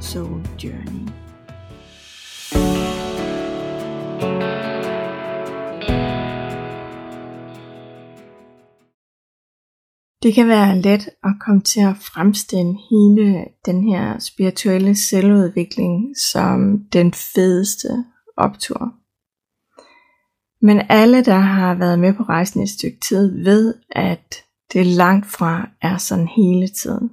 Soul Journey. Det kan være let at komme til at fremstille hele den her spirituelle selvudvikling som den fedeste optur. Men alle, der har været med på rejsen et stykke tid, ved, at det langt fra er sådan hele tiden.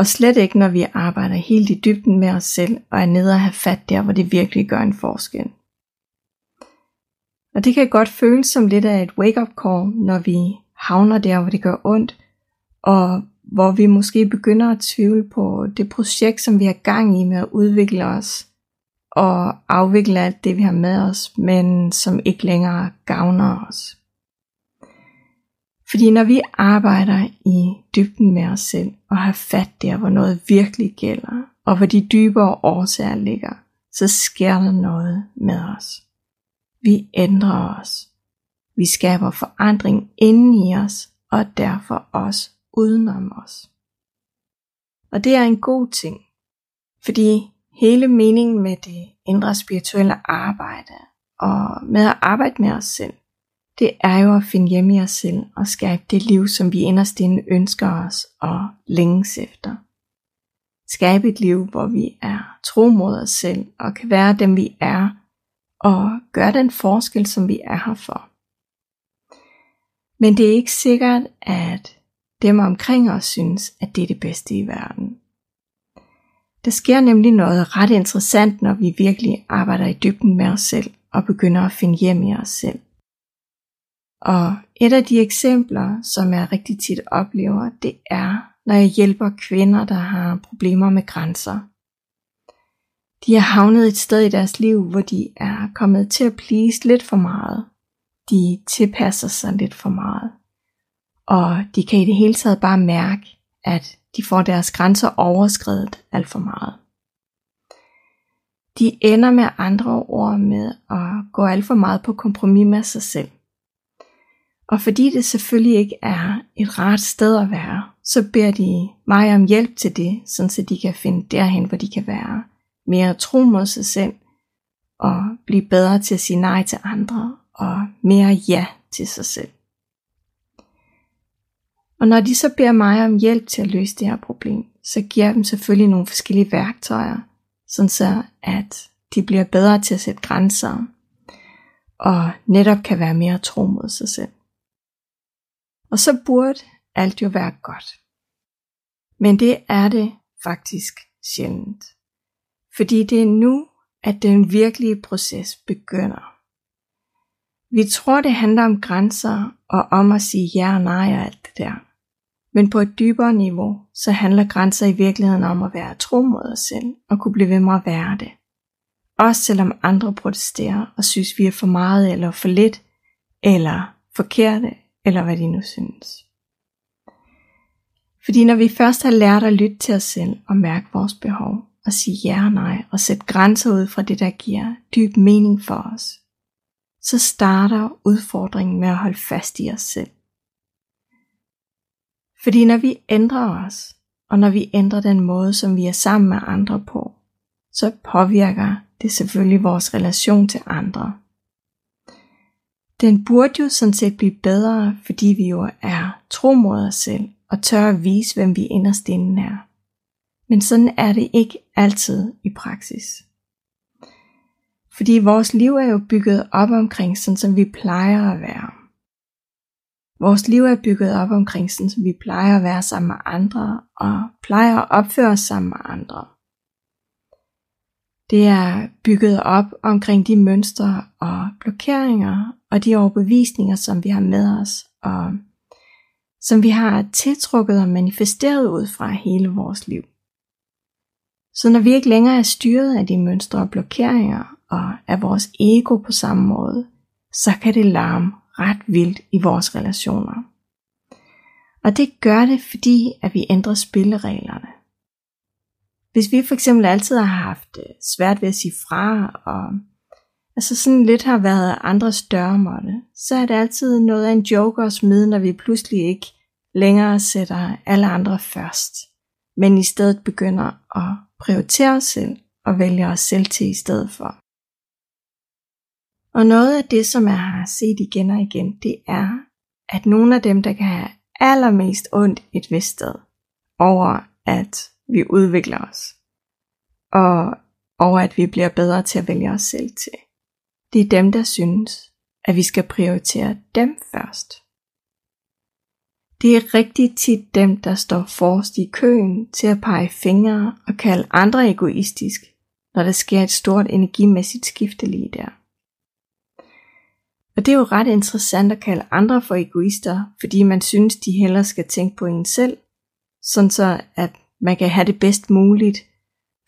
Og slet ikke, når vi arbejder helt i dybden med os selv og er nede og have fat der, hvor det virkelig gør en forskel. Og det kan godt føles som lidt af et wake-up call, når vi havner der, hvor det gør ondt, og hvor vi måske begynder at tvivle på det projekt, som vi har gang i med at udvikle os og afvikle alt det, vi har med os, men som ikke længere gavner os. Fordi når vi arbejder i dybden med os selv og har fat der, hvor noget virkelig gælder, og hvor de dybere årsager ligger, så sker der noget med os. Vi ændrer os. Vi skaber forandring inden i os, og derfor også udenom os. Og det er en god ting, fordi hele meningen med det indre spirituelle arbejde og med at arbejde med os selv, det er jo at finde hjem i os selv og skabe det liv, som vi inderst inde ønsker os og længes efter. Skabe et liv, hvor vi er tro mod os selv og kan være dem vi er og gøre den forskel, som vi er her for. Men det er ikke sikkert, at dem omkring os synes, at det er det bedste i verden. Der sker nemlig noget ret interessant, når vi virkelig arbejder i dybden med os selv og begynder at finde hjem i os selv. Og et af de eksempler, som jeg rigtig tit oplever, det er, når jeg hjælper kvinder, der har problemer med grænser. De er havnet et sted i deres liv, hvor de er kommet til at please lidt for meget. De tilpasser sig lidt for meget. Og de kan i det hele taget bare mærke, at de får deres grænser overskredet alt for meget. De ender med andre ord med at gå alt for meget på kompromis med sig selv. Og fordi det selvfølgelig ikke er et rart sted at være, så beder de mig om hjælp til det, så de kan finde derhen, hvor de kan være mere tro mod sig selv, og blive bedre til at sige nej til andre, og mere ja til sig selv. Og når de så beder mig om hjælp til at løse det her problem, så giver jeg dem selvfølgelig nogle forskellige værktøjer, sådan så at de bliver bedre til at sætte grænser, og netop kan være mere tro mod sig selv. Og så burde alt jo være godt. Men det er det faktisk sjældent. Fordi det er nu, at den virkelige proces begynder. Vi tror, det handler om grænser og om at sige ja og nej og alt det der. Men på et dybere niveau, så handler grænser i virkeligheden om at være tro mod os selv og kunne blive ved med at være det. Også selvom andre protesterer og synes, vi er for meget eller for lidt, eller forkerte, eller hvad de nu synes. Fordi når vi først har lært at lytte til os selv og mærke vores behov, og sige ja og nej, og sætte grænser ud fra det, der giver dyb mening for os, så starter udfordringen med at holde fast i os selv. Fordi når vi ændrer os, og når vi ændrer den måde, som vi er sammen med andre på, så påvirker det selvfølgelig vores relation til andre. Den burde jo sådan set blive bedre, fordi vi jo er tro mod os selv og tør at vise, hvem vi inderst inde er. Men sådan er det ikke altid i praksis. Fordi vores liv er jo bygget op omkring sådan, som vi plejer at være. Vores liv er bygget op omkring sådan, som vi plejer at være sammen med andre, og plejer at opføre os sammen med andre. Det er bygget op omkring de mønstre og blokeringer og de overbevisninger, som vi har med os, og som vi har tiltrukket og manifesteret ud fra hele vores liv. Så når vi ikke længere er styret af de mønstre og blokeringer og af vores ego på samme måde, så kan det larme ret vildt i vores relationer. Og det gør det, fordi at vi ændrer spillereglerne. Hvis vi for eksempel altid har haft øh, svært ved at sige fra, og altså sådan lidt har været andres dørmåtte, så er det altid noget af en joke at smide, når vi pludselig ikke længere sætter alle andre først, men i stedet begynder at prioritere os selv og vælge os selv til i stedet for. Og noget af det, som jeg har set igen og igen, det er, at nogle af dem, der kan have allermest ondt et vist sted over, at vi udvikler os, og over at vi bliver bedre til at vælge os selv til, det er dem, der synes, at vi skal prioritere dem først. Det er rigtig tit dem, der står forrest i køen til at pege fingre og kalde andre egoistisk, når der sker et stort energimæssigt skifte lige der. Og det er jo ret interessant at kalde andre for egoister, fordi man synes, de hellere skal tænke på en selv, sådan så at man kan have det bedst muligt,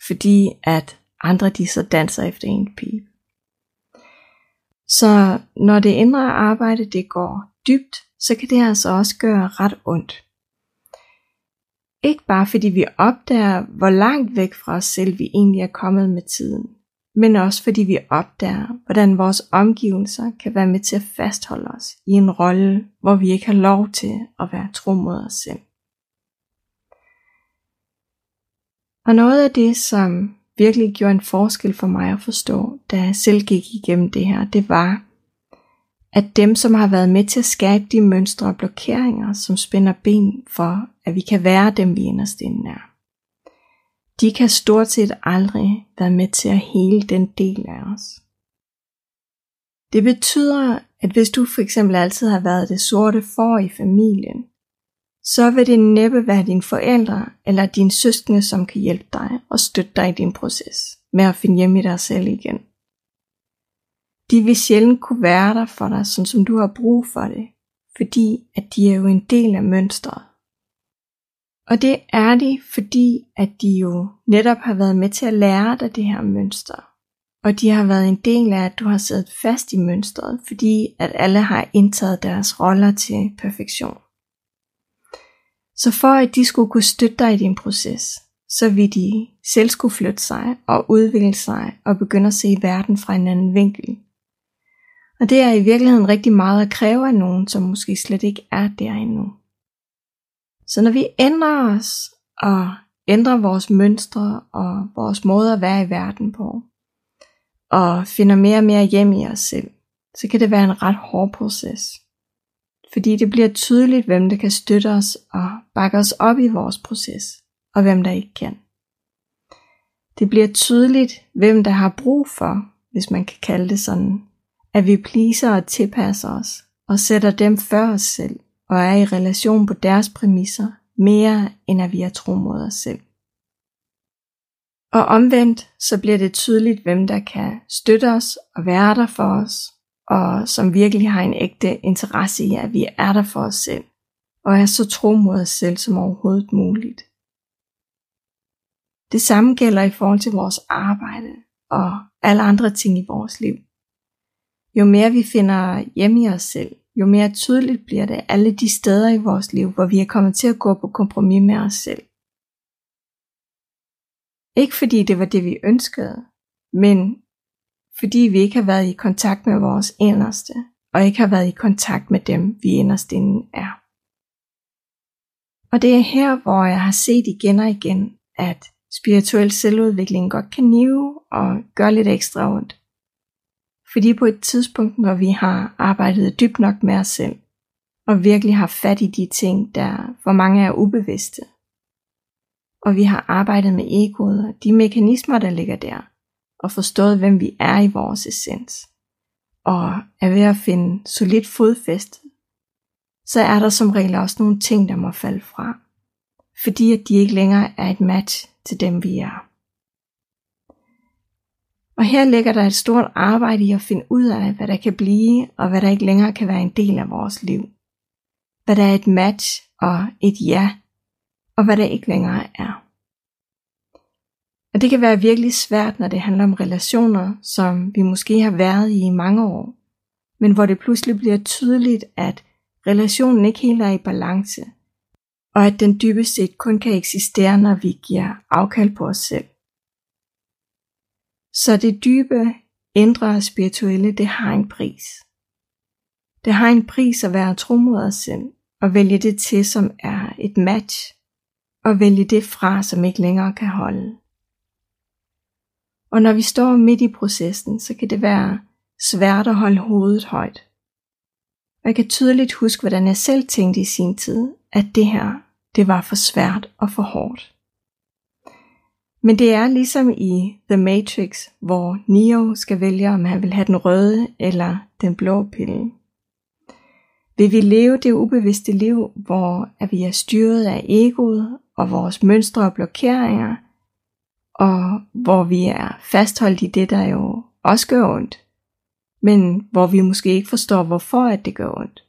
fordi at andre de så danser efter en pige. Så når det indre arbejde det går dybt, så kan det altså også gøre ret ondt. Ikke bare fordi vi opdager, hvor langt væk fra os selv vi egentlig er kommet med tiden, men også fordi vi opdager, hvordan vores omgivelser kan være med til at fastholde os i en rolle, hvor vi ikke har lov til at være tro mod os selv. Og noget af det, som virkelig gjorde en forskel for mig at forstå, da jeg selv gik igennem det her, det var, at dem, som har været med til at skabe de mønstre og blokeringer, som spænder ben for, at vi kan være dem, vi inderst inden er, de kan stort set aldrig være med til at hele den del af os. Det betyder, at hvis du for eksempel altid har været det sorte for i familien, så vil det næppe være dine forældre eller dine søskende, som kan hjælpe dig og støtte dig i din proces med at finde hjem i dig selv igen. De vil sjældent kunne være der for dig, sådan som du har brug for det, fordi at de er jo en del af mønstret. Og det er de, fordi at de jo netop har været med til at lære dig det her mønster. Og de har været en del af, at du har siddet fast i mønstret, fordi at alle har indtaget deres roller til perfektion. Så for at de skulle kunne støtte dig i din proces, så vil de selv skulle flytte sig og udvikle sig og begynde at se verden fra en anden vinkel. Og det er i virkeligheden rigtig meget at kræve af nogen, som måske slet ikke er der endnu. Så når vi ændrer os og ændrer vores mønstre og vores måde at være i verden på, og finder mere og mere hjem i os selv, så kan det være en ret hård proces fordi det bliver tydeligt, hvem der kan støtte os og bakke os op i vores proces, og hvem der ikke kan. Det bliver tydeligt, hvem der har brug for, hvis man kan kalde det sådan, at vi pleaser og tilpasser os, og sætter dem før os selv, og er i relation på deres præmisser, mere end at vi er tro mod os selv. Og omvendt, så bliver det tydeligt, hvem der kan støtte os og være der for os, og som virkelig har en ægte interesse i, at vi er der for os selv, og er så tro mod os selv som overhovedet muligt. Det samme gælder i forhold til vores arbejde og alle andre ting i vores liv. Jo mere vi finder hjem i os selv, jo mere tydeligt bliver det alle de steder i vores liv, hvor vi er kommet til at gå på kompromis med os selv. Ikke fordi det var det vi ønskede, men fordi vi ikke har været i kontakt med vores inderste, og ikke har været i kontakt med dem, vi inderst inden er. Og det er her, hvor jeg har set igen og igen, at spirituel selvudvikling godt kan nive og gøre lidt ekstra ondt. Fordi på et tidspunkt, når vi har arbejdet dybt nok med os selv, og virkelig har fat i de ting, der for mange er ubevidste, og vi har arbejdet med egoet og de mekanismer, der ligger der, og forstået, hvem vi er i vores essens, og er ved at finde solidt fodfæste, så er der som regel også nogle ting, der må falde fra, fordi at de ikke længere er et match til dem, vi er. Og her ligger der et stort arbejde i at finde ud af, hvad der kan blive, og hvad der ikke længere kan være en del af vores liv. Hvad der er et match og et ja, og hvad der ikke længere er. Og det kan være virkelig svært, når det handler om relationer, som vi måske har været i i mange år, men hvor det pludselig bliver tydeligt, at relationen ikke helt er i balance, og at den dybest set kun kan eksistere, når vi giver afkald på os selv. Så det dybe, indre og spirituelle, det har en pris. Det har en pris at være tro mod os selv, og vælge det til, som er et match, og vælge det fra, som ikke længere kan holde. Og når vi står midt i processen, så kan det være svært at holde hovedet højt. Og jeg kan tydeligt huske, hvordan jeg selv tænkte i sin tid, at det her, det var for svært og for hårdt. Men det er ligesom i The Matrix, hvor Neo skal vælge, om han vil have den røde eller den blå pille. Vil vi leve det ubevidste liv, hvor at vi er styret af egoet og vores mønstre og blokeringer, og hvor vi er fastholdt i det, der jo også gør ondt, men hvor vi måske ikke forstår, hvorfor at det gør ondt?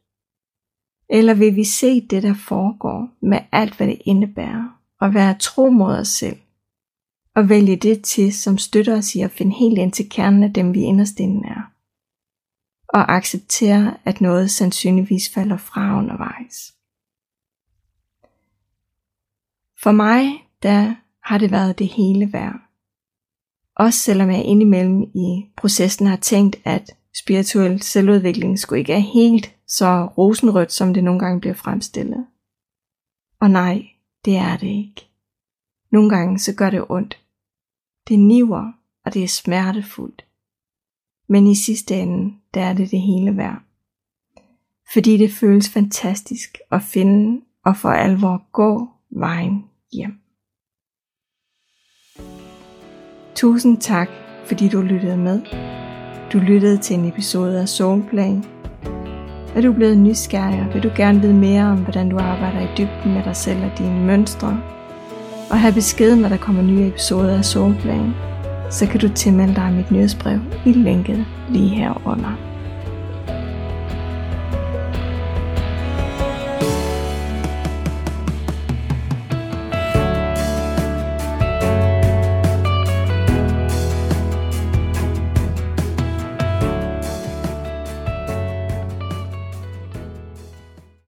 Eller vil vi se det, der foregår med alt, hvad det indebærer, og være tro mod os selv, og vælge det til, som støtter os i at finde helt ind til kernen af dem, vi inderst inde er, og acceptere, at noget sandsynligvis falder fra undervejs. For mig, der har det været det hele værd. Også selvom jeg indimellem i processen har tænkt, at spirituel selvudvikling skulle ikke er helt så rosenrødt, som det nogle gange bliver fremstillet. Og nej, det er det ikke. Nogle gange så gør det ondt. Det niver, og det er smertefuldt. Men i sidste ende, der er det det hele værd. Fordi det føles fantastisk at finde og for alvor gå vejen hjem. Tusind tak, fordi du lyttede med. Du lyttede til en episode af Soulplay. Er du blevet nysgerrig, og vil du gerne vide mere om, hvordan du arbejder i dybden med dig selv og dine mønstre, og have besked, når der kommer nye episoder af Soulplay, så kan du tilmelde dig mit nyhedsbrev i linket lige herunder.